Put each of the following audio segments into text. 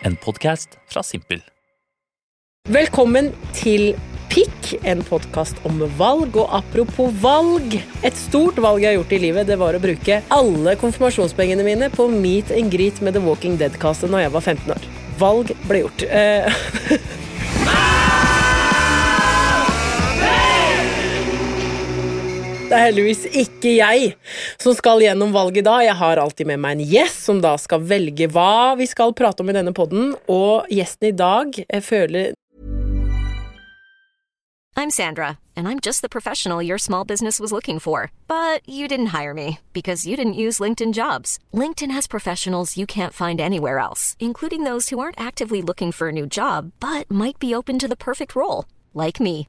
En podkast fra Simpel. Velkommen til Pikk, en podkast om valg. Og apropos valg, et stort valg jeg har gjort i livet, det var å bruke alle konfirmasjonspengene mine på Meet and Greet med The Walking Dead-castet når jeg var 15 år. Valg ble gjort. Eh, Det er heldigvis ikke jeg som skal gjennom valget da. Jeg har alltid med meg en gjest som da skal velge hva vi skal prate om i denne podden. Og gjesten i dag jeg føler I'm Sandra, and I'm just the professional your small business was looking for. But you didn't hire me because you didn't use LinkedIn jobs. LinkedIn has professionals you can't find anywhere else, including those who aren't actively looking for a new job but might be open to the perfect role, like me.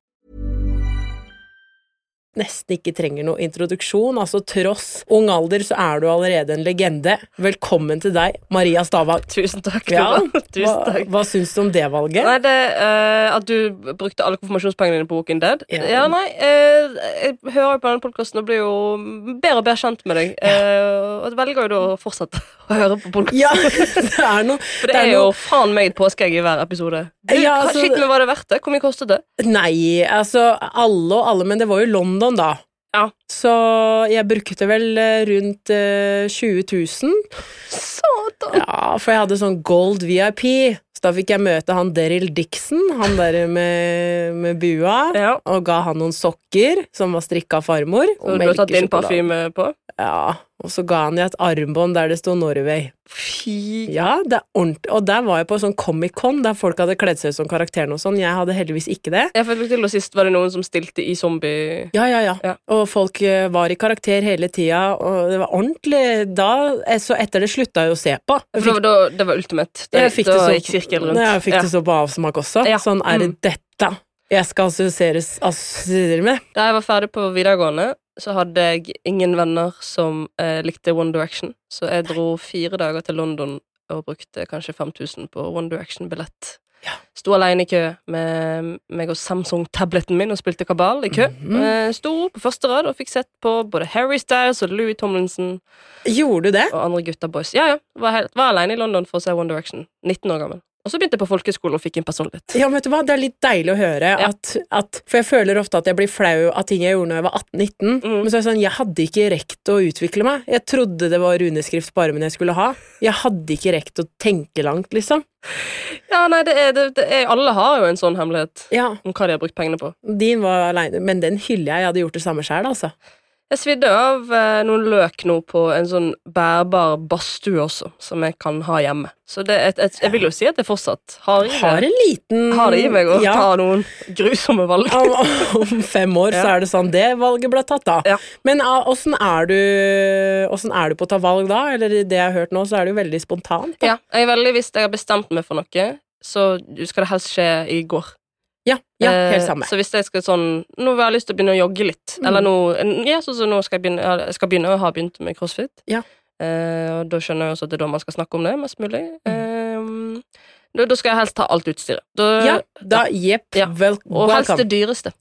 Nesten ikke trenger noe introduksjon. Altså Tross ung alder så er du allerede en legende. Velkommen til deg, Maria Stavang. Tusen takk. Ja, Tusen hva, takk. hva syns du om det valget? Nei, det uh, At du brukte alle konfirmasjonspengene dine på Walking Dead. Ja. Ja, nei uh, Jeg hører jo på denne podkasten og blir jo bedre og bedre kjent med deg. Uh, og velger jo da å fortsette å høre på podkasten. Ja, det er noe For det er jo faen meg et påskeegg i hver episode. Du, Ja, hva- altså- shit, men Var det verdt det? Hvor mye kostet det? Nei, altså alle og alle, men det var jo London, da. Ja. Så jeg brukte vel eh, rundt uh, 20 000. Satan! Ja, for jeg hadde sånn gold VIP. Så da fikk jeg møte han Daryl Dixon, han der med, med bua. Ja. Og ga han noen sokker som var strikka av farmor. Så du har tatt din parfyme på? Ja, og så ga han jeg et armbånd der det sto Norway. Fy Ja, det er ordentlig. Og der var jeg på sånn Comic-Con, der folk hadde kledd seg ut som karakterene og sånn. Jeg hadde heldigvis ikke det. Jeg fikk til og sist var det noen som stilte i zombie... Ja, ja, ja. Ja. Og folk eh, var i karakter hele tida, og det var ordentlig da eh, Så etter det slutta jeg å se på. Jeg fikk, det, var, det var ultimate. Det, jeg fikk da det så, gikk sirkelen rundt. Jeg fikk Ja. det så på avsmak også. Ja. Sånn er det Mm. dette jeg skal assosieres assosiere med. Da jeg var ferdig på videregående, så hadde jeg ingen venner som eh, likte One Direction. Så jeg dro fire dager til London og brukte kanskje 5000 på One Direction-billett. Ja. Sto alene i kø med meg og Samsung-tableten min og spilte kabal i kø. Mm -hmm. Sto på første rad og fikk sett på både Harry Styles og Louis Tomlinson Gjorde du det? og andre gutta boys. Ja, ja. Var, helt, var alene i London for å se One Direction. 19 år gammel. Og så begynte jeg på folkeskole og fikk en personlighet. Ja, men vet du hva? Det er litt deilig å høre Ja. at, at For jeg føler ofte at jeg blir flau av ting jeg gjorde når jeg var 18-19. Mm. Men så er det sånn, jeg hadde ikke rekt å utvikle meg. Jeg trodde det var runeskrift på armen jeg skulle ha. Jeg hadde ikke rekt å tenke langt, liksom. Ja, nei, det er, det, det er, Alle har jo en sånn hemmelighet Ja, om hva de har brukt pengene på. din var aleine, men den hyller jeg. Jeg hadde gjort det samme sjøl, altså. Jeg svidde av eh, noen løk nå på en sånn bærbar badstue også, som jeg kan ha hjemme. Så det, jeg, jeg, jeg vil jo si at jeg fortsatt har Har en liten Har det i meg å ja. ta noen grusomme valg. Om, om fem år så er det sånn Det valget ble tatt, da. Ja. Men ah, åssen er, er du på å ta valg da? Eller i det jeg har hørt nå, så er det jo veldig spontant. Da. Ja, jeg er veldig, Hvis jeg har bestemt meg for noe, så skal det helst skje i går. Ja, ja helt Eh, samme. Så hvis jeg skal sånn Nå har jeg lyst til å begynne å jogge litt, Mm. eller nå Ja, så, så nå skal jeg begynne Jeg skal begynne å ha begynt med crossfit. Ja. Eh, og da skjønner jeg også at det er da man skal snakke om det mest mulig. Mm. Eh, da, da skal jeg helst ta alt utstyret. Da, Ja, da, jepp, Ja. vel, Og helst det dyreste.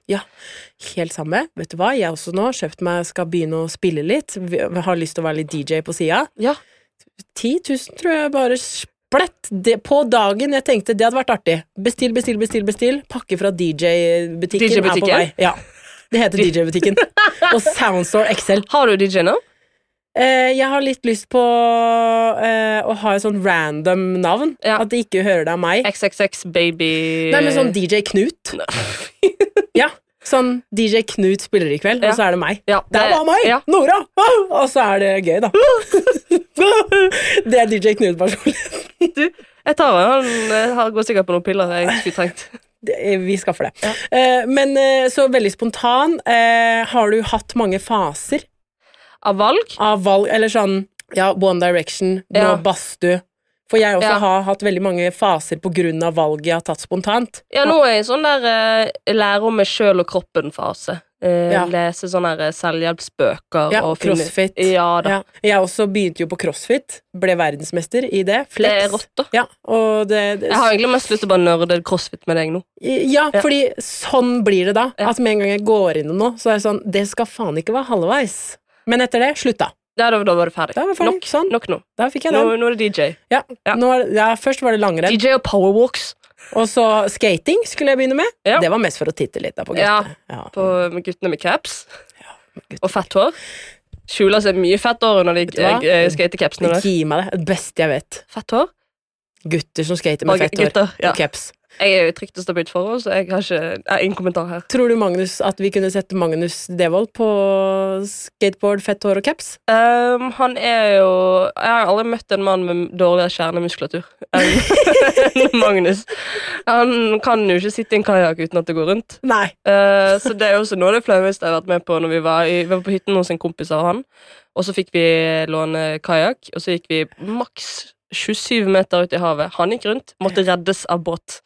Helt samme. Vet du hva, jeg også nå har kjøpt meg, skal begynne å spille litt. Har lyst til å være litt DJ på sida. Ja. 10 000 tror jeg bare splett det, på dagen. Jeg tenkte det hadde vært artig. Bestill, bestill, bestill, bestill. Pakke fra DJ-butikken er på vei. Ja. Det heter DJ-butikken. Og Soundstore XL. Har du DJ nå? Eh, jeg har litt lyst på eh, å ha et sånn random navn. Ja. At de ikke hører det av meg. XXX Baby Nei, men sånn DJ Knut. ja. Sånn DJ Knut spiller i kveld, Ja. og så er det meg. ja, Det var meg! Ja. Nora! Ah! Og så er det gøy, da. det er DJ Knut-personlighet. Jeg tar meg Han eh, går sikkert på noen piller jeg skulle trengt. Vi skaffer det. Eh, men eh, så veldig spontan. Eh, har du hatt mange faser Av valg? av valg, eller sånn ja, One Direction, nå Ja. badstue? For jeg også Ja. har hatt veldig mange faser av valget jeg har tatt spontant. Ja, nå er jeg i sånn der uh, lære om meg sjøl og kroppen-fase. Uh, Ja. Lese sånne der selvhjelpsbøker Ja, og crossfit. Ja da. Ja. Jeg også begynte jo på crossfit, ble verdensmester i det. Det er rått, da. Ja, og det, det Jeg har egentlig mest lyst til å bare nerde crossfit med deg nå. Ja, fordi sånn blir det da. At med en gang jeg går inn i noe, så er det sånn Det skal faen ikke være halvveis. Men etter det, slutta. Ja, da, da var det ferdig. Da var ferdig. Nok, Sånn. nok nå. Da fikk jeg den. nå er det DJ. Ja. Ja. Nå er, ja, først var det langrenn, DJ og powerwalks og så skating skulle jeg begynne med. Ja. Det var mest for å titte litt da på guttene. Ja. på, med guttene med caps. guttene. Og fett hår. Skjuler seg mye fett hår under de skatecapsene. eh. Gi meg det. Det beste jeg vet. Fett hår? Gutter som skater med fett hår gutter, og caps. Jeg er jo trygt og stabilt forhold, så jeg har ikke ingen kommentar her. Tror du Magnus, at vi kunne sette Magnus Devold på skateboard, fett hår og caps? Um, han er jo Jeg har aldri møtt en mann med dårligere kjernemuskulatur enn Magnus. Han kan jo ikke sitte i en kajakk uten at det går rundt. Nei. Uh, så det er jo også noe av det flaueste jeg har vært med på når vi var, i, vi var på hytten hos en kompis av han. Og så fikk vi låne kajakk, og så gikk vi maks 27 meter ut i havet. Han gikk rundt, måtte reddes av båt.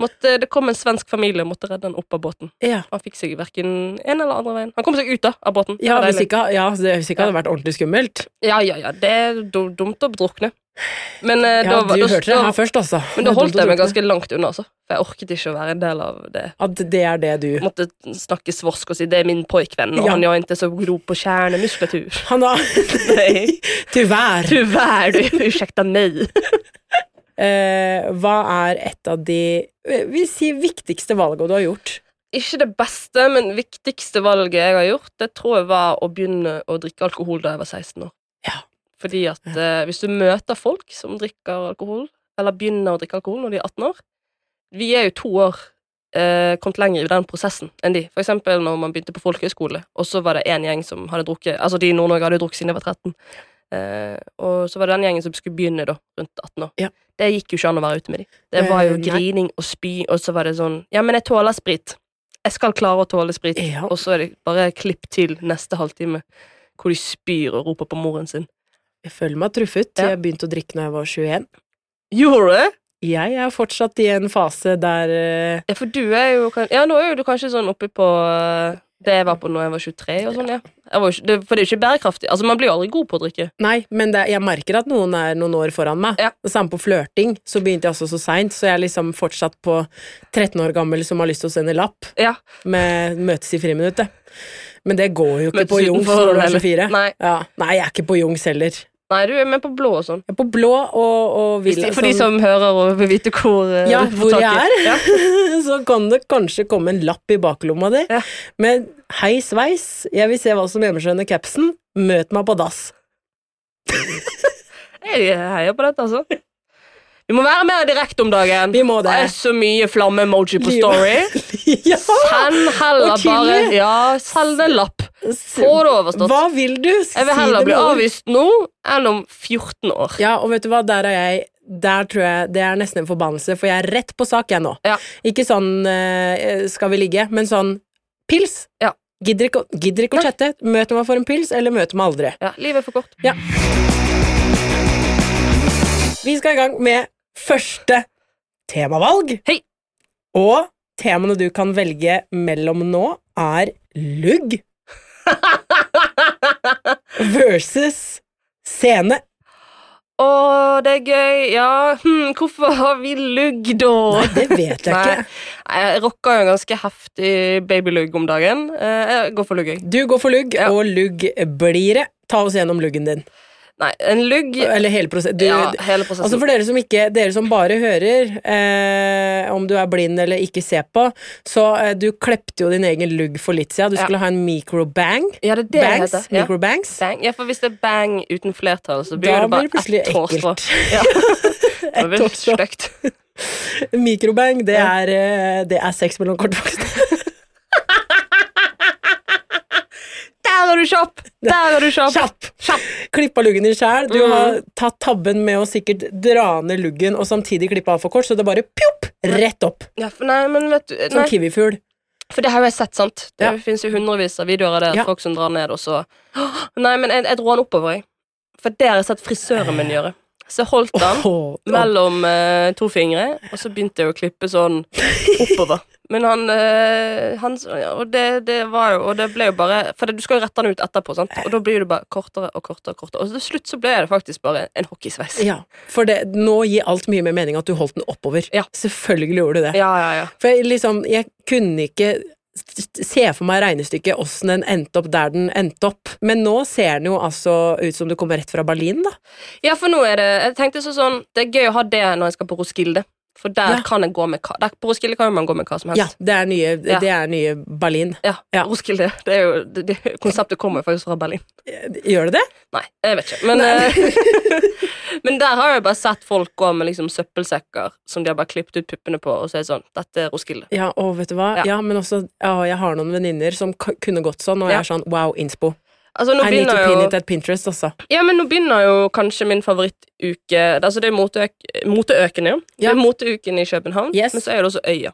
Måtte, det kom en svensk familie og måtte redde han opp av båten. Ja. Han fikk seg verken en eller andre veien. Han kom seg ut da, av båten. Ja, hvis ikke, ja, det- hvis ikke hadde det vært ordentlig skummelt. Ja, ja, ja. Det er dumt å drukne. Men eh, Ja, da, du da, hørte det her først, altså. men da holdt jeg meg ganske langt unna, altså. For jeg orket ikke å være en del av det. At det er det du Måtte snakke svorsk og si 'det er min pojkvenn', og Ja. han er ikke så god på kjernemuskulatur. Han har Tyvärr. Tyvärr, du, ursäkta mig. Eh, hva er et av de eh, vi sier viktigste valgene du har gjort? Ikke det beste, men viktigste valget jeg har gjort, det tror jeg var å begynne å drikke alkohol da jeg var 16 år. Ja. Fordi at eh, hvis du møter folk som drikker alkohol, eller begynner å drikke alkohol når de er 18 år Vi er jo to år eh, kommet lenger i den prosessen enn de. For eksempel når man begynte på folkehøyskole, og så var det én gjeng som hadde drukket Altså de i Nord-Norge hadde drukket siden de var 13. Eh, og så var det den gjengen som skulle begynne da, rundt 18 år. Ja. Det gikk jo ikke an å være ute med de. Det var jo Eh, grining og spy, og så var det sånn Ja, men jeg tåler sprit. Jeg skal klare å tåle sprit. Ja. Og så er det bare klipp til neste halvtime hvor de spyr og roper på moren sin. Jeg føler meg truffet. Ja. Jeg begynte å drikke når jeg var 21. Gjorde det? Jeg er fortsatt i en fase der uh... Ja, for du er jo Ja, nå er jo du kanskje sånn oppe på eh, det var på når jeg var 23 og sånn, ja. Ikke, det, for det er jo ikke bærekraftig. Altså, man blir jo aldri god på å drikke. Nei, men det, jeg merker at noen er noen år foran meg. Ja. Det samme på flørting. Så begynte jeg også så seint, så jeg er liksom fortsatt på 13 år gammel som har lyst til å sende lapp Ja. med møtes i friminuttet. Men det går jo ikke Møtes på Jungs når du er 24. Nei. Ja. Nei, jeg er ikke på Jungs heller. Nei, du er med på blå og sånn. Er på blå og, og vil For de som hører og vil vite hvor eh, Ja, hvor jeg er. Ja. så kan det kanskje komme en lapp i baklomma di Ja. med 'hei, sveis, jeg vil se hva som gjemmer seg under capsen, møt meg på dass'. Jeg heier på dette, altså. Vi må være mer direkte om dagen. Vi må det. Det er så mye flamme-emoji på story. ja! Send heller bare Ja, send en lapp. Få det overstått. Hva vil du? Jeg vil heller bli avvist nå enn om 14 år. Ja, og vet du hva, der er jeg der tror jeg Det er nesten en forbannelse, for jeg er rett på sak, jeg nå. Ja. Ikke sånn eh, 'skal vi ligge', men sånn pils. Ja. Gidder ikke, gidder ikke å chatte. Møter meg for en pils, eller møter meg aldri. Ja, livet er for kort. Ja. Vi skal i gang med første temavalg. Hei. Og temaene du kan velge mellom nå, er lugg versus scene. Å, det er gøy. Ja, hm, hvorfor har vi lugg, da? Nei, det vet jeg ikke. Nei, jeg rocker jo en ganske heftig babylugg om dagen. Eh, Jeg går for lugg, jeg. Du går for lugg, Ja. og lugg blir det. Ta oss gjennom luggen din. Nei, en lugg Eller hele prosessen. Du, Ja, hele prosessen. Altså For dere som, ikke, dere som bare hører, eh, om du er blind eller ikke ser på, så eh, du klepte jo din egen lugg for litt siden. Du Ja. skulle ha en microbang. ja, det er det det Bangs. heter. Ja. Microbangs. Bang. Ja, for hvis det er bang uten flertall, så blir Da det bare blir det ett ekkelt. Ja. et blir stygt. Mikrobang, det er, eh, det er sex mellom kortvokste. Der er du kjapp! Der er du kjapp! Kjapp! Klippa luggen din sjæl. Du Mm. har tatt tabben med å sikkert dra ned luggen og samtidig klippe av for kort, så det bare pjopp! Rett opp. Ja, nei, men vet du Som kiwifugl. For det har jeg sett, sant? Det Ja. finnes jo hundrevis av videoer av det. Ja. Folk som drar ned, og så Nei, men jeg, jeg dro den oppover, jeg. For det har jeg sett frisøren min gjøre. Så jeg holdt den Åh, mellom eh, to fingre, og så begynte jeg å klippe sånn oppover. Men han, eh, han Og det, det var jo Og det ble jo bare For du skal jo rette den ut etterpå, sant? og da blir det bare kortere og kortere. Og kortere Og til slutt så ble det faktisk bare en hockeysveis. Ja, for det, nå gir alt mye mer mening at du holdt den oppover. Ja. Selvfølgelig gjorde du det. Ja, ja, ja. For jeg, liksom, jeg kunne ikke se for meg regnestykket åssen den endte opp der den endte opp. Men nå ser den jo altså ut som du kommer rett fra Berlin, da. Ja, for nå er det Jeg tenkte sånn Det er gøy å ha det når jeg skal på Roskilde. For der Ja. kan jeg gå med hva På Roskilde kan man gå med hva som helst. Ja, det er nye, Ja. det er nye Berlin. Ja, Ja. Roskilde. Det er jo, det, det, konseptet kommer faktisk fra Berlin. Gjør det det? Nei, jeg vet ikke. Men, eh, men der har jeg bare sett folk gå med liksom søppelsekker som de har bare klippet ut puppene på, og så er det sånn Dette er Roskilde. Ja, og vet du hva? Ja. Men også ja, Jeg har noen venninner som kunne gått sånn, og jeg er sånn wow, innspo. Altså, nå I need to pin it at Pinterest, altså. Ja, men nå begynner jo kanskje min favorittuke Altså, det er moteøk, moteøken, ja. Det er moteuken i København, Yes. men så er det også Øya.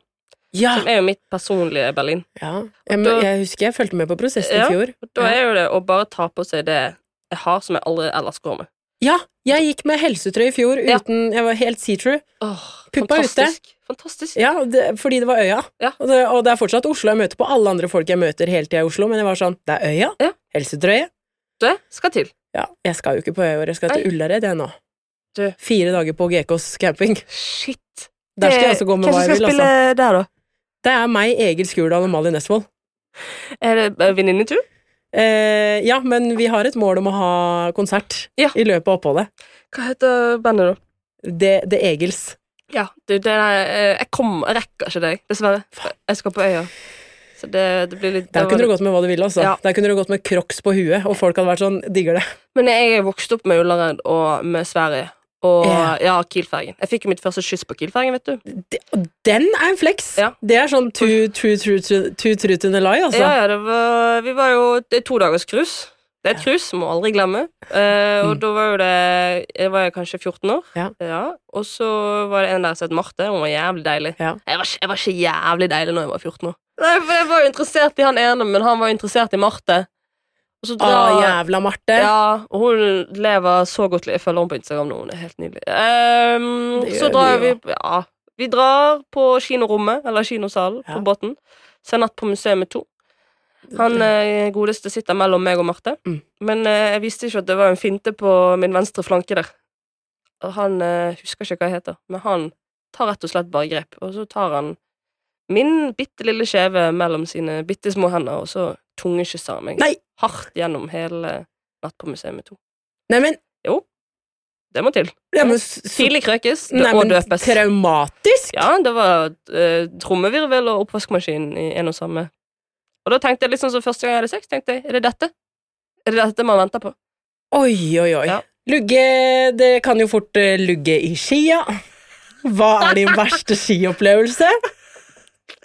Ja! Som er jo mitt personlige Berlin. ja. Jeg, da- jeg husker jeg fulgte med på prosessen Ja. i fjor. Og da er jo det å bare ta på seg det jeg har, som jeg aldri ellers går med. Ja, jeg gikk med helsetrøye i fjor Ja. uten Jeg var helt see-through. Åh, Puppa fantastisk. Fantastisk. Ja, det, fordi det var Øya. Ja. Og, det, og det er fortsatt Oslo. Jeg møter på alle andre folk jeg møter hele tida i Oslo, men jeg var sånn Det er Øya. Helsetrøye. Det skal til. Ja, jeg skal jo ikke på Øya. Jeg skal til. Ullared, jeg nå. Du. Fire dager på GKs camping. Shit. Der skal jeg også gå med hva som Hvem skal spille altså. der, da? Det er meg, Egil Skurdal og Malin Nesvold. Er det venninnetur? Eh, ja, men vi har et mål om å ha konsert Ja. i løpet av oppholdet. Hva heter bandet, da? Det, det Egils. Ja, du, det er, eh, jeg kom, jeg rekker ikke deg, dessverre. Jeg skal på øya. Det, det blir litt Der kunne du gått med hva du ville, altså. Ja. Der kunne du gått med crocs på huet, og folk hadde vært sånn Digger det. Men jeg er vokst opp med Ullared og med Sverige. Og Ja. ja, Kielfergen. Jeg fikk jo mitt første kyss på Kielfergen, vet du. De, den er en flex! Ja. Det er sånn to true, true, true, to the lie, altså. Ja, ja, det var, vi var jo Det er to dagers cruise. Det er et kryss, må aldri glemme. Eh, og Mm. da var jo det Jeg var kanskje 14 år. Ja. Og så var det en der som het Marte. Hun var jævlig deilig. Ja. Jeg, var jeg var ikke jævlig deilig når jeg var 14 år. Nei, for Jeg var jo interessert i han ene, men han var jo interessert i Marte. Og så Å, drar- jævla Marte. Ja, og hun lever så godt Jeg følger henne på Instagram nå, hun er helt nydelig. Um, så drar vi Ja, vi drar på kinorommet, eller kinosalen, Ja. på båten. Ser Natt på museet 2. Han eh, godeste sitter mellom meg og Marte. Mm. Men eh, jeg visste ikke at det var en finte på min venstre flanke der. Og han eh, husker ikke hva jeg heter, men han tar rett og slett bare grep. Og så tar han min bitte lille kjeve mellom sine bitte små hender, og så tungekysser han meg Nei! hardt gjennom hele Natt på museet med to. Neimen, Det må til. ja, men så- Tidlig krøkes Nei, og døpes. traumatisk! Ja, det var uh, trommevirvel og oppvaskmaskin i en og samme. Og da tenkte jeg sånn som første gang jeg hadde sex, tenkte jeg, er det dette? Er det dette man venter på? Oi, oi, oi. Ja. Lugge Det kan jo fort eh, lugge i skia. Hva er din verste skiopplevelse?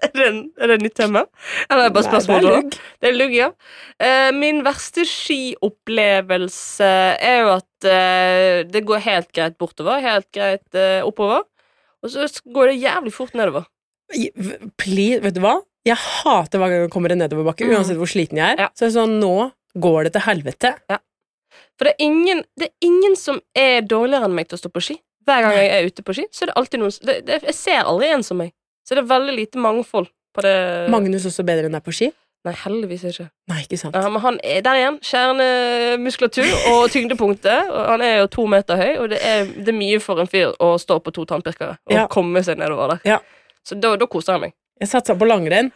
Er det, en, er det et nytt tema? Eller er det bare Nei, spørsmål? det er? Det er lugg, ja. Uh, min verste skiopplevelse er jo at uh, det går helt greit bortover, helt greit uh, oppover, og så går det jævlig fort nedover. Please, vet du hva? Jeg hater hver gang jeg kommer en nedoverbakke, Mm. uansett hvor sliten jeg er. Ja. Så er sånn, nå går det til helvete. For det er, ingen, det er ingen som er dårligere enn meg til å stå på ski. Hver gang jeg er ute på ski, så er det alltid noen det, det, Jeg ser aldri en som meg. Så det er veldig lite mangfold på det Magnus også bedre enn deg på ski? Nei, heldigvis ikke. Nei, ikke sant. Ja, men han er der igjen. Kjernemuskulatur og tyngdepunktet. Han er jo to meter høy, og det er, det er mye for en fyr å stå på to tannpirkere og Ja. komme seg nedover der. Ja. Så da, da koser jeg meg. Jeg satsa på langrenn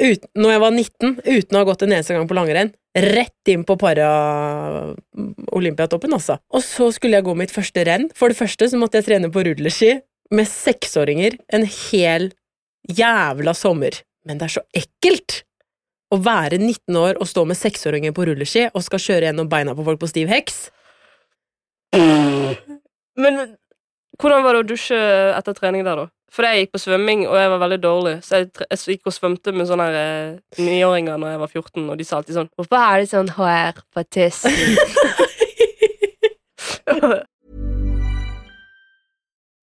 ut, når jeg var 19, uten å ha gått en eneste gang på langrenn. Rett inn på para-olympiatoppen, altså. Og så skulle jeg gå mitt første renn. For det første så måtte jeg trene på rulleski med seksåringer en hel jævla sommer. Men det er så ekkelt å være 19 år og stå med seksåringer på rulleski og skal kjøre gjennom beina på folk på stiv heks. Men hvordan var det å dusje etter trening der, da? Fordi jeg gikk på svømming, og jeg var veldig dårlig. Så jeg, jeg gikk og svømte med sånne eh, niåringer når jeg var 14, og de sa alltid sånn Hvorfor er det sånn hår på tissen?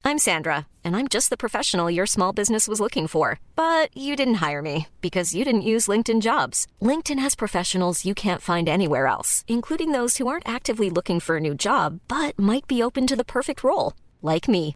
I'm Sandra, and I'm just the professional your small business was looking for. But you didn't hire me because you didn't use LinkedIn jobs. LinkedIn has professionals you can't find anywhere else, including those who aren't actively looking for a new job but might be open to the perfect role, like me.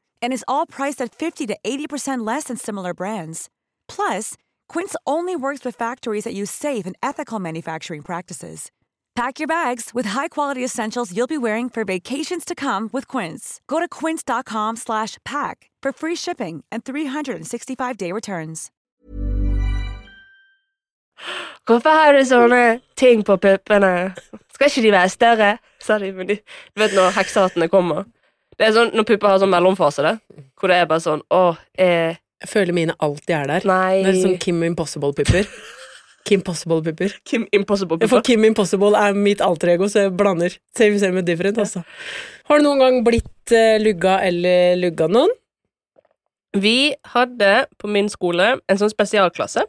And is all priced at 50 to 80% less than similar brands. Plus, Quince only works with factories that use safe and ethical manufacturing practices. Pack your bags with high-quality essentials you'll be wearing for vacations to come with Quince. Go to quince.com slash pack for free shipping and 365-day returns. Hvorfor har du sånne ting på puppene? Skal ikke de være større? sa men du vet når heksehattene kommer. Det er sånn, Når pupper har sånn mellomfase, det, hvor det er bare sånn Å, eh, Jeg føler mine alltid er der. nei Det er sånn Kim Impossible-pupper. Kim Possible-pupper. Kim Impossible-pupper. For. Kim Impossible er mitt alter ego, så jeg blander. Same, same, different, altså. Har du noen gang blitt uh, lugga eller lugga noen? Vi hadde på min skole en sånn spesialklasse.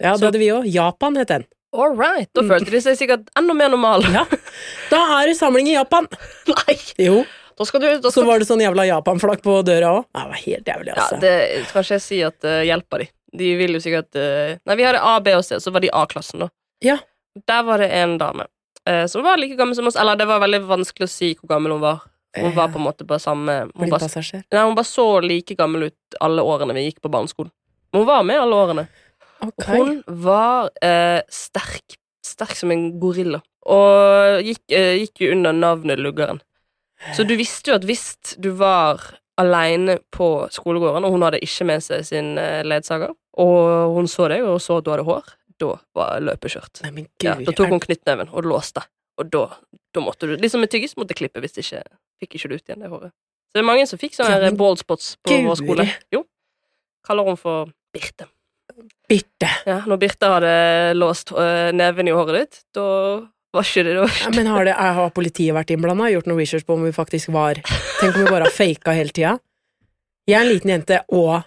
Ja, Så- hadde vi òg. Japan het den. All right, Da følte de seg sikkert enda mer normale. Ja. Da er det samling i Japan! Nei! Jo. Da skal du da Så var det sånn jævla Japan-flagg på døra òg. Det var helt jævlig, altså. Ja, det kan ikke jeg si at det hjelper de. De vil jo sikkert uh... Nei, vi hadde A, B og C, så var de A-klassen, da. Ja. Der var det en dame uh, som var like gammel som oss. Eller det var veldig vanskelig å si hvor gammel hun var. Hun var på en måte på samme hun bare, nei, hun bare så like gammel ut alle årene vi gikk på barneskolen. Men hun var med alle årene. Okay. Hun var eh, sterk. Sterk som en gorilla. Og gikk, gikk jo under navnet Luggeren. Så du visste jo at hvis du var aleine på skolegården, og hun hadde ikke med seg sin eh, ledsager, og hun så deg og så at du hadde hår, da var løpet kjørt. Nei, Ja, da tok hun knyttneven og låste, og da, da måtte du Liksom med tyggis måtte klippe hvis ikke fikk ikke du ut igjen det håret. Så det er mange som fikk sånne Ja, bald spots på guri. vår skole. Jo. Kaller hun for Birte. Birte. Ja, når Birte hadde låst øh, neven i håret ditt, da var ikke det, det var Ja, men har, det, har politiet vært innblanda? Gjort noe research på om vi faktisk var Tenk om vi bare har faka hele tida? Jeg er en liten jente og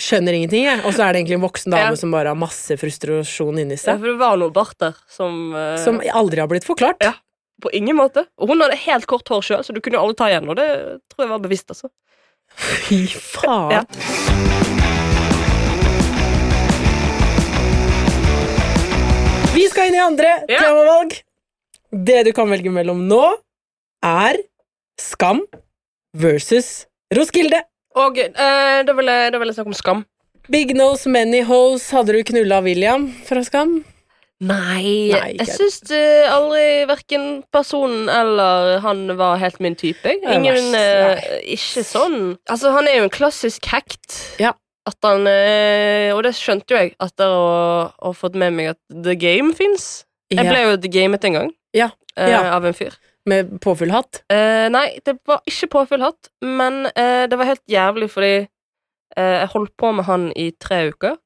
skjønner ingenting, jeg. Og så er det egentlig en voksen dame Ja. som bare har masse frustrasjon inni Ja, seg. for det var noe barter som, uh... Som aldri har blitt forklart. Ja. På ingen måte. Og hun hadde helt kort hår sjøl, så du kunne jo alle ta igjen, og det tror jeg var bevisst, altså. Fy faen. Ja. Vi skal inn i andre Ja. temavalg. Det du kan velge mellom nå, er Skam versus Roskilde. Og Eh, da vil jeg, da vil jeg snakke om skam. Big Nose Many Hoes. Hadde du knulla William fra Skam? Nei, Nei, jeg syns aldri verken personen eller han var helt min type. Ingen eh, Ikke sånn Altså, han er jo en klassisk hekt. Ja. At han eh, Og det skjønte jo jeg etter å ha fått med meg at The Game fins. Jeg ble jo The Gamet en gang. Ja, eh, ja. Av en fyr. Med påfyllhatt? Eh, nei, det var ikke påfyll hatt, men eh, det var helt jævlig fordi eh, jeg holdt på med han i tre uker.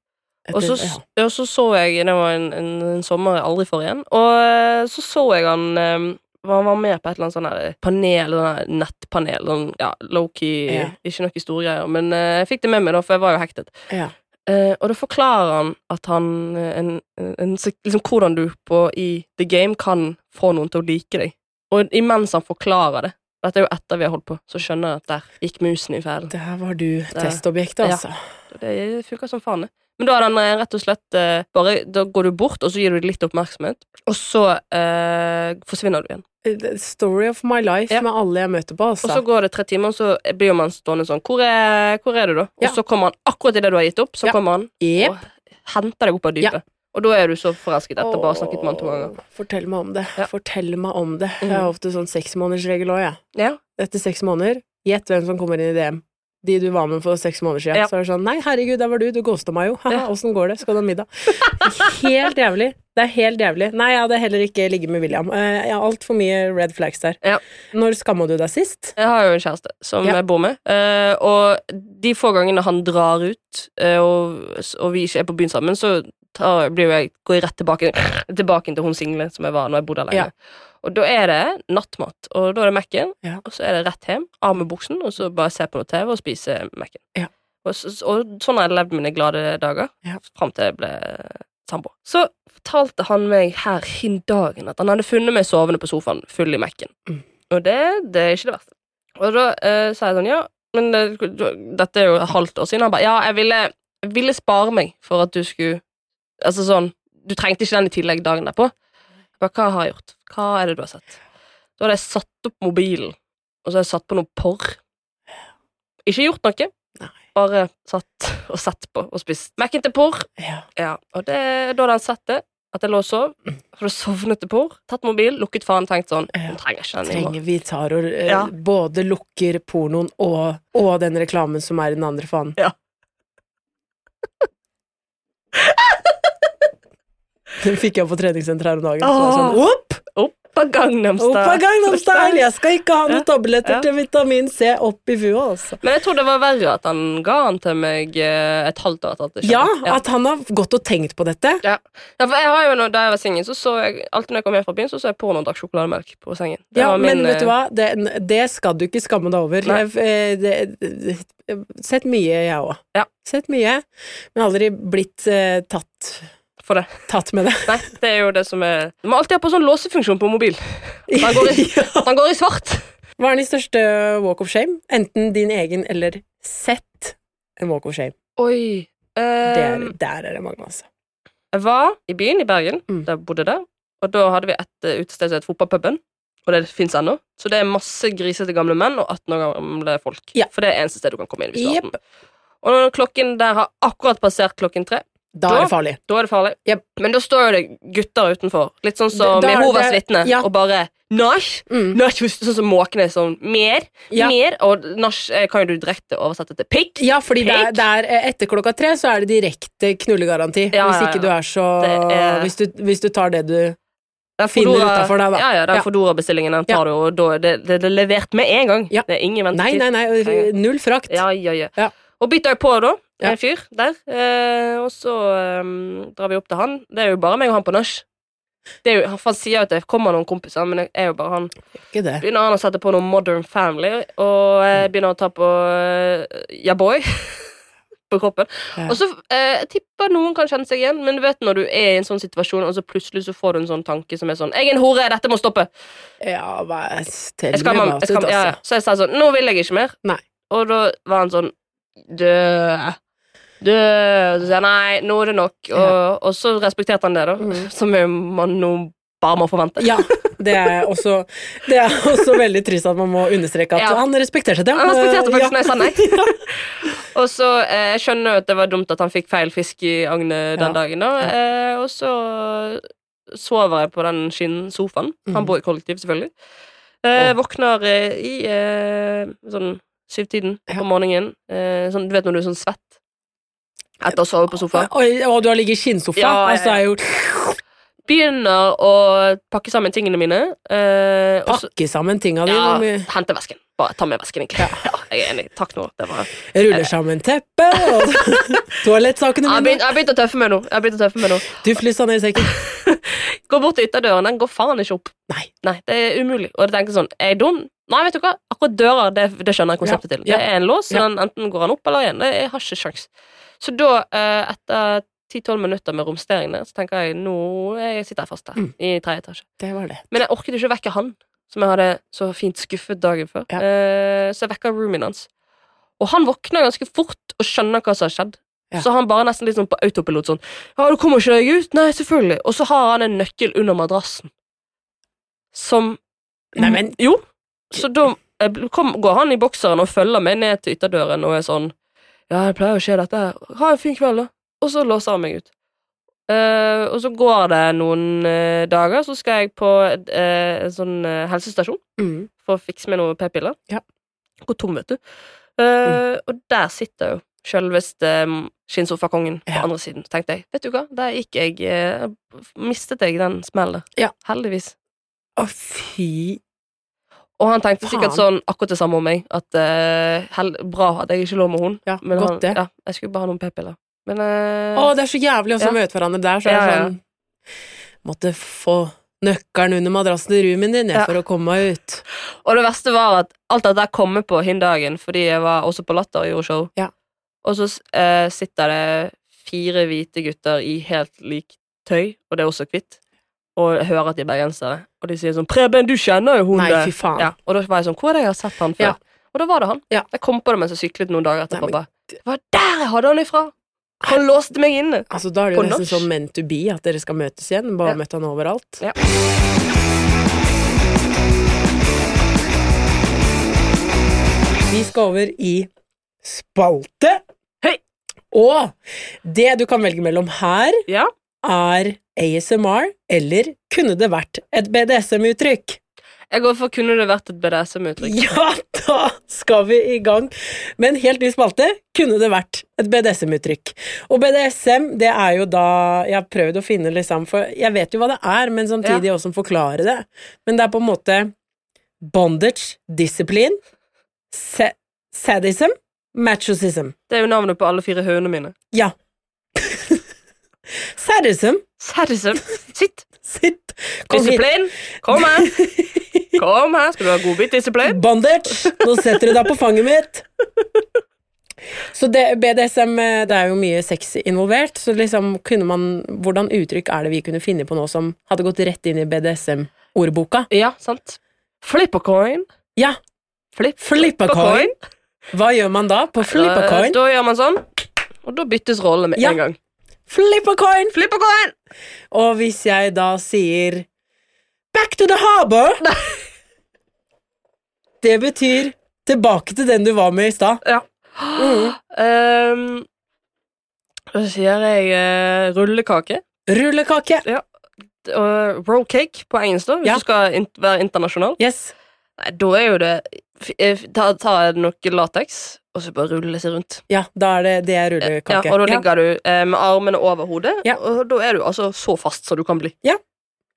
Og så, ja. og så så jeg Det var en, en, en sommer jeg aldri får igjen. Og eh, så så jeg han eh, Han var med på et eller annet sånn panel, sånn nettpanel. Sånn, ja, low-key, Ja. ikke noe store greier. Men jeg fikk det med meg, da, for jeg var jo hektet. Ja. Eh, og da forklarer han at han eh, en, en, liksom, Hvordan du på, i the game kan få noen til å like deg. Og imens han forklarer det Dette er jo etter vi har holdt på, så skjønner jeg at der gikk musen i fælen. Der var du testobjektet, altså. Ja. Det funka som faen, det. Men da er den eh, rett og slett eh, bare Da går du bort, og så gir du litt oppmerksomhet, og så eh, forsvinner du igjen. Story of my life Ja. med alle jeg møter på, Og altså. så går det tre timer, og så blir man stående sånn Hvor er, hvor er du, da? Ja. Og så kommer han akkurat idet du har gitt opp, så Ja. kommer han yep. og henter deg opp av dypet. Og da er du så forelsket etter bare snakket med han to ganger. Fortell meg om det. Fortell meg om det. Mhm. Jeg har ofte sånn seksmånedersregel òg, jeg. Ja. Etter seks måneder, gjett hvem som kommer inn i DM. De du var med for seks måneder siden. Ja. Så er det sånn Nei, herregud, der var du. Du ghosta meg jo. Haha, åssen går det? Skal du ha middag? Helt jævlig. Det er helt jævlig. Nei, jeg hadde heller ikke ligget med William. Eh, Jeg har altfor mye red flags der. Ja. Når skamma du deg sist? Jeg har jo en kjæreste som Ja. jeg bor med, eh, og de få gangene han drar ut, eh, og, og vi ikke er på byen sammen, så tar, blir jo jeg, går jeg rett tilbake, tilbake til hun single som jeg var når jeg bodde alene. Ja. Og da er det nattmat, og da er det Mac-en, Ja. og så er det rett hjem, av med buksen, og så bare se på noe TV og spise Mac-en. Ja. Og, og sånn har jeg levd mine glade dager, Ja. fram til jeg ble samboer. Så fortalte han meg her hin dagen at han hadde funnet meg sovende på sofaen, full i Mac-en. Mm. Og det, det er ikke det verste. Og da eh, sa jeg sånn, ja, men det, dette er jo et halvt år siden. Han ba, ja, jeg ville, jeg ville spare meg for at du skulle Altså sånn, du trengte ikke den i tillegg dagen derpå. Jeg ba, hva har jeg gjort? Hva er det du har sett? Da hadde jeg satt opp mobilen, og så hadde jeg satt på noe porr. Ikke gjort noe. Nei. Bare satt og sett på og spist Mac-en til porr. Ja. Ja, og det, da hadde han sett det, at jeg lå og sov. Så hadde sovnet til porr, tatt mobil, lukket faen, tenkt sånn. Hun trenger ikke den. Trenger vi tar og eh, Ja. både lukker pornoen og, og den reklamen som er i den andre fanen. Ja. Den fikk jeg på treningssenteret her om dagen. Så var jeg sånn, opp! Opp av Gangnam Style. Oppa Gangnam Style! Jeg skal ikke ha noen tabletter Ja. til vitamin C opp i huet, altså. Men jeg tror det var verre at han ga han til meg eh, et halvt år etter at det Ja, skjedde. at han har gått og tenkt på dette. Ja, for jeg har jo, Da jeg var singel, så så jeg alltid når jeg kom hjem fra byen, så så jeg porno og drakk sjokolademelk på sengen. Det Ja, min, men vet du eh, hva? Det, det skal du ikke skamme deg over. Jeg, eh, det, det, sett mye, jeg òg. Ja. Sett mye, men aldri blitt eh, tatt, For det. tatt med det. Nei, det er jo det som er Du må alltid ha på sånn låsefunksjon på mobil. At han går i, han går i svart. Hva er din største walk of shame? Enten din egen eller sett en walk of shame. Oi. Um, er, ehm, der er det mange, altså. jeg var i byen i Bergen, Mm. da jeg bodde der, og da hadde vi et eh, utested som het Fotballpuben. Og det fins ennå. Så det er masse grisete gamle menn og 18 år gamle folk. Ja. For det er eneste sted du kan komme inn hvis du er 18. Og klokken der har akkurat passert klokken tre, Da Da- er det farlig. da er det farlig. Yep. Men da står jo det gutter utenfor, litt sånn som Da Jehovas vitne, ja. og bare Nach! Mm. Nach sånn som måkene er sånn mer, Ja. mer, og nach eh, kan jo du direkte oversette til pikk. Ja, fordi det er, Pikk. det er eh, etter klokka tre så er det direkte knullegaranti. Ja, hvis ikke du er så er- hvis, du, hvis du tar det du Den Finner utafor deg, da. Ja, ja, den Ja. Foodora-bestillingen den tar du, og da det, det, det er levert med en gang. Ja. Det er ingen ventetid. nei, nei. Nei. Null frakt. Ja, ja, ja. Ja. Og bytter jeg på, da. Ja. En fyr der. Eh, og så um, drar vi opp til han. Det er jo bare meg og han på nach. Han sier jo at det kommer noen kompiser, men det er jo bare han. Ikke det. Begynner han å sette på noe Modern Family, og eh, begynner å ta på eh, Ja Boy på kroppen. Ja. Og så eh, jeg tipper noen kan kjenne seg igjen, men du vet når du er i en sånn situasjon, og så plutselig så får du en sånn tanke som er sånn 'Jeg er en hore, dette må stoppe'. Ja, bare Tell Jeg skal, me man, about jeg ja, ja. altså. Så jeg sa sånn 'Nå vil jeg ikke mer'. Nei. Og da var han sånn 'Dø'. Dø. Og så sier jeg nei, nå er det nok. Og, og så respekterte han det, da. Mm. Som man nå bare må forvente. Ja, det er også Det er også veldig trist at man må understreke at Ja. han respekterte det. Han respekterte faktisk når jeg sa nei. Og så eh, Jeg skjønner jo at det var dumt at han fikk feil fisk i agnet den Ja. dagen. da eh, Og så sover jeg på den skinnsofaen. Han Mhm. bor i kollektiv, selvfølgelig. Eh, våkner eh, i eh, sånn syvtiden Ja. på morgenen. Eh, sånn, du vet når du er sånn svett etter å sove på sofaen. Oi, og du har ligget i skinnsofa? Ja, jeg, Altså, jo Begynner å pakke sammen tingene mine. Eh, pakke også, sammen tinga dine. ja, hvor hente vesken. Bare ta med vesken, egentlig. Ja. jeg er enig. Takk nå. Det var Ruller sammen teppet og toalettsakene mine. jeg har begynt å tøffe meg nå. Jeg begynt å tøffe meg nå. Tuflisa ned i sekken. Gå bort til ytterdøren. Den går faen ikke opp. Nei. det er umulig. Og jeg tenker sånn, er jeg dum? Nei, vet du hva? Akkurat dører, det, det skjønner jeg konseptet til. Ja. Det er en lås, så Ja. den, enten går han opp eller igjen. Jeg har ikke sjans. Så da, eh, etter 10-12 minutter med romsteringene, så tenker jeg nå jeg sitter jeg fast her, Mm. i tredje etasje. Det var det. Men jeg orket ikke å vekke han, som jeg hadde så fint skuffet dagen før. Ja. Eh, så jeg vekka roomien hans. Og han våkner ganske fort og skjønner hva som har skjedd. Ja. Så han bare nesten litt sånn på autopilot sånn Ja, du kommer ikke deg ut? Nei, selvfølgelig. Og så har han en nøkkel under madrassen. Som Nei, men- Jo. Så da eh, kom, går han i bokseren og følger meg ned til ytterdøren og er sånn Ja, det pleier å skje dette her. Ha en fin kveld, da. Og så låser han meg ut. Uh, og så går det noen uh, dager, så skal jeg på uh, en sånn helsestasjon Mm. for å fikse meg noen p-piller. Ja. Går tom, vet du. Mm. og der sitter jo sjølveste um, skinnsofakongen på andre siden. Tenkte jeg, vet du hva, der gikk jeg Mistet jeg den smellen. Ja. Heldigvis. Å, fy Og han tenkte sikkert sånn akkurat det samme om meg. At uh, hell, Bra at jeg ikke lå med henne. Ja, Men godt han, det. Ja, jeg skulle bare ha noen p-piller. Men uh, Å, det er så jævlig også å Ja. møte hverandre der. Så er det sånn Måtte få nøkkelen under madrassen i roomien din jeg, for å komme meg ut. Og det verste var at alt dette kom på hin dagen, fordi jeg var også på Latter og gjorde show. Ja. Og så uh, sitter det fire hvite gutter i helt lik tøy, og det er også hvitt. Og hører at de er bergensere. Og de sier sånn 'Preben, du kjenner jo hun Nei, fy faen. Ja, og da var jeg sånn 'Hvor er det jeg har sett han før?' Ja. Og da var det han. Ja. Jeg kom på det mens jeg syklet noen dager etterpå. Nei, men- var der jeg hadde han ifra! Han låste meg inne. Altså, da er det jo nesten sånn meant to be, at dere skal møtes igjen. Bare Ja. møtt han overalt. Ja. Vi skal over i spalte. Hei! Og det du kan velge mellom her, Ja. er ASMR, eller kunne det vært et BDSM-uttrykk? Jeg går for 'kunne det vært et BDSM-uttrykk'. Ja, da skal vi i gang med en helt ny spalte. Kunne det vært et BDSM-uttrykk? Og BDSM, det er jo da Jeg har prøvd å finne liksom For jeg vet jo hva det er, men samtidig også forklare det. Men det er på en måte bondage, discipline, sa sadism, machosism. Det er jo navnet på alle fire hønene mine. Ja. Sadism. Sadism. Sitt! Sitt. Kom. Disiplin! Kom her! Kom her, skal du ha godbit disiplin? Bondage! Nå setter du deg på fanget mitt. Så det, BDSM, eh, det er jo mye sex involvert, så liksom kunne man Hvordan uttrykk er det vi kunne finne på nå som hadde gått rett inn i BDSM-ordboka? Ja, sant. Flip a coin. Ja, Flip, Flip a coin. hva gjør man da på flip a Da, da gjør man sånn, og da byttes rollene med Ja. en gang. Flip a coin! Flip a coin! Og hvis jeg da sier Back to the harbor, det betyr tilbake til den du var med i stad. Ja. Mm. Um, da sier jeg uh, rullekake. Rullekake. Og roll cake på engelsk, da, hvis Ja. du skal in være internasjonal. Yes. Nei, da er jo det Ta, ta noe lateks, og så bare rulle seg rundt. Ja, da er det, det er Ja, rullekake. og da ligger du eh, med armene over hodet, Ja. og da er du altså så fast som du kan bli. Ja.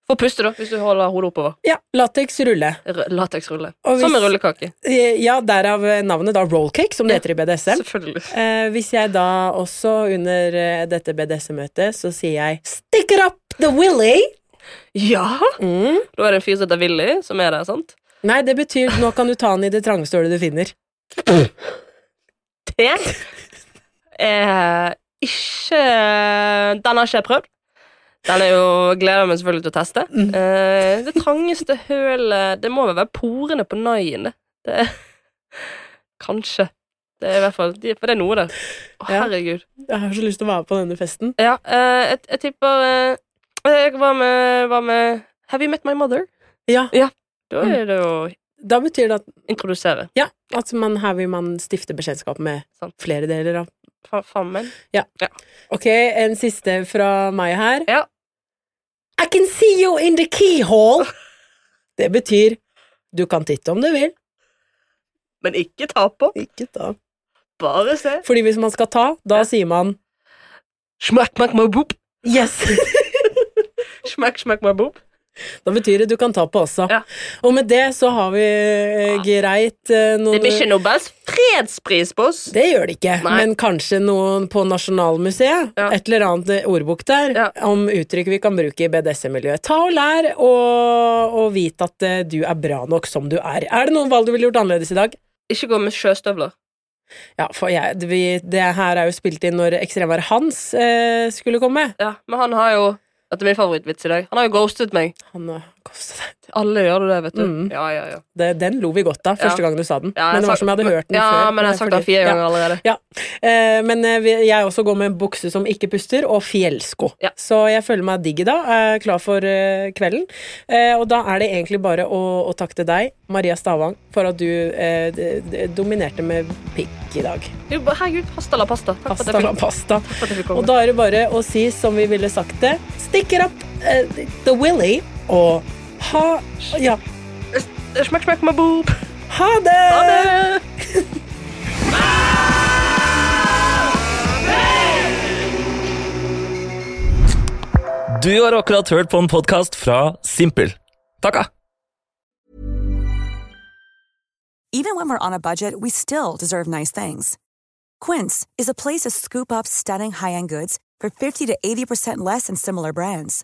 Få puste, da, hvis du holder hodet oppover. Ja, lateks rulle. R- Lateksrulle. Og hvis- Som en rullekake. Eh, Ja, derav navnet da rollcake, som det Ja. heter i BDSM. Selvfølgelig. Eh, hvis jeg da også under eh, dette BDSM-møtet, så sier jeg 'stick it up the willy'. Ja! Mm. Da er det en fyr som heter Willy, som er der, sant? Nei, det betyr 'nå kan du ta den i det trangeste hølet du finner'. Det er ikke Den har ikke jeg prøvd. Den er jo, gleder jeg meg selvfølgelig til å teste. Mm. Eh, det trangeste hølet Det må vel være porene på naien, det. er, kanskje. Det er i hvert fall For det er noe der. Å, Ja. herregud. Jeg har så lyst til å være på denne festen. Ja, eh, jeg, jeg tipper eh, Jeg var med, var med Have you met my mother? Ja. Ja, Da er det å da betyr det at, introdusere. ja, at man, her vil man stifte bekjentskap med Sant. flere deler av Fa- Fammen. Ok, en siste fra meg her. Ja. I can see you in the keyhole. Det betyr du kan titte om du vil. Men ikke ta på. Ikke ta. Bare se. Fordi hvis man skal ta, da sier man Smack, smack, my boop. yes. Smack, smack, my boop. Da betyr det du kan ta på også. Ja. Og med det så har vi eh, greit eh, noen Det blir ikke Nobels fredspris på oss. Det gjør det ikke, Nei. men kanskje noen på Nasjonalmuseet, Ja. et eller annet ordbok der, Ja. om uttrykk vi kan bruke i BDSM-miljøet. Ta og lær, og, og vit at eh, du er bra nok som du er. Er det noen valg du ville gjort annerledes i dag? Ikke gå med sjøstøvler. Ja, for jeg, det, vi, det her er jo spilt inn når ekstremværet Hans eh, skulle komme. Ja, Men han har jo Dette er min favorittvits i dag. Han har jo ghostet meg. Han deg. Alle gjør det, vet du. Mm. Ja, ja, ja. Det, den lo vi godt av første Ja. gang du sa den. Ja, men det var sagt, som jeg hadde hørt den ja, før. men jeg har sagt den fordi- fire ja. ganger allerede. Ja, eh, men eh, jeg også går med bukse som ikke puster, og fjellsko. Ja. Så jeg føler meg digg i dag, er klar for eh, kvelden. Eh, og da er det egentlig bare å, å takke til deg, Maria Stavang, for at du eh, dominerte med pikk i dag. Herregud, pasta la pasta. Takk Pasta la pasta. Og da er det bare å si som vi ville sagt det, stikker it Uh, the willy or ha, yeah. Uh, schmack, schmack my boob. Harder. Harder. Du har akkurat hørt på en podkast fra Simpel. Takka! Even when we're on a budget, we still deserve nice things. Quince is a place to scoop up stunning high-end goods for 50 to 80% less than similar brands.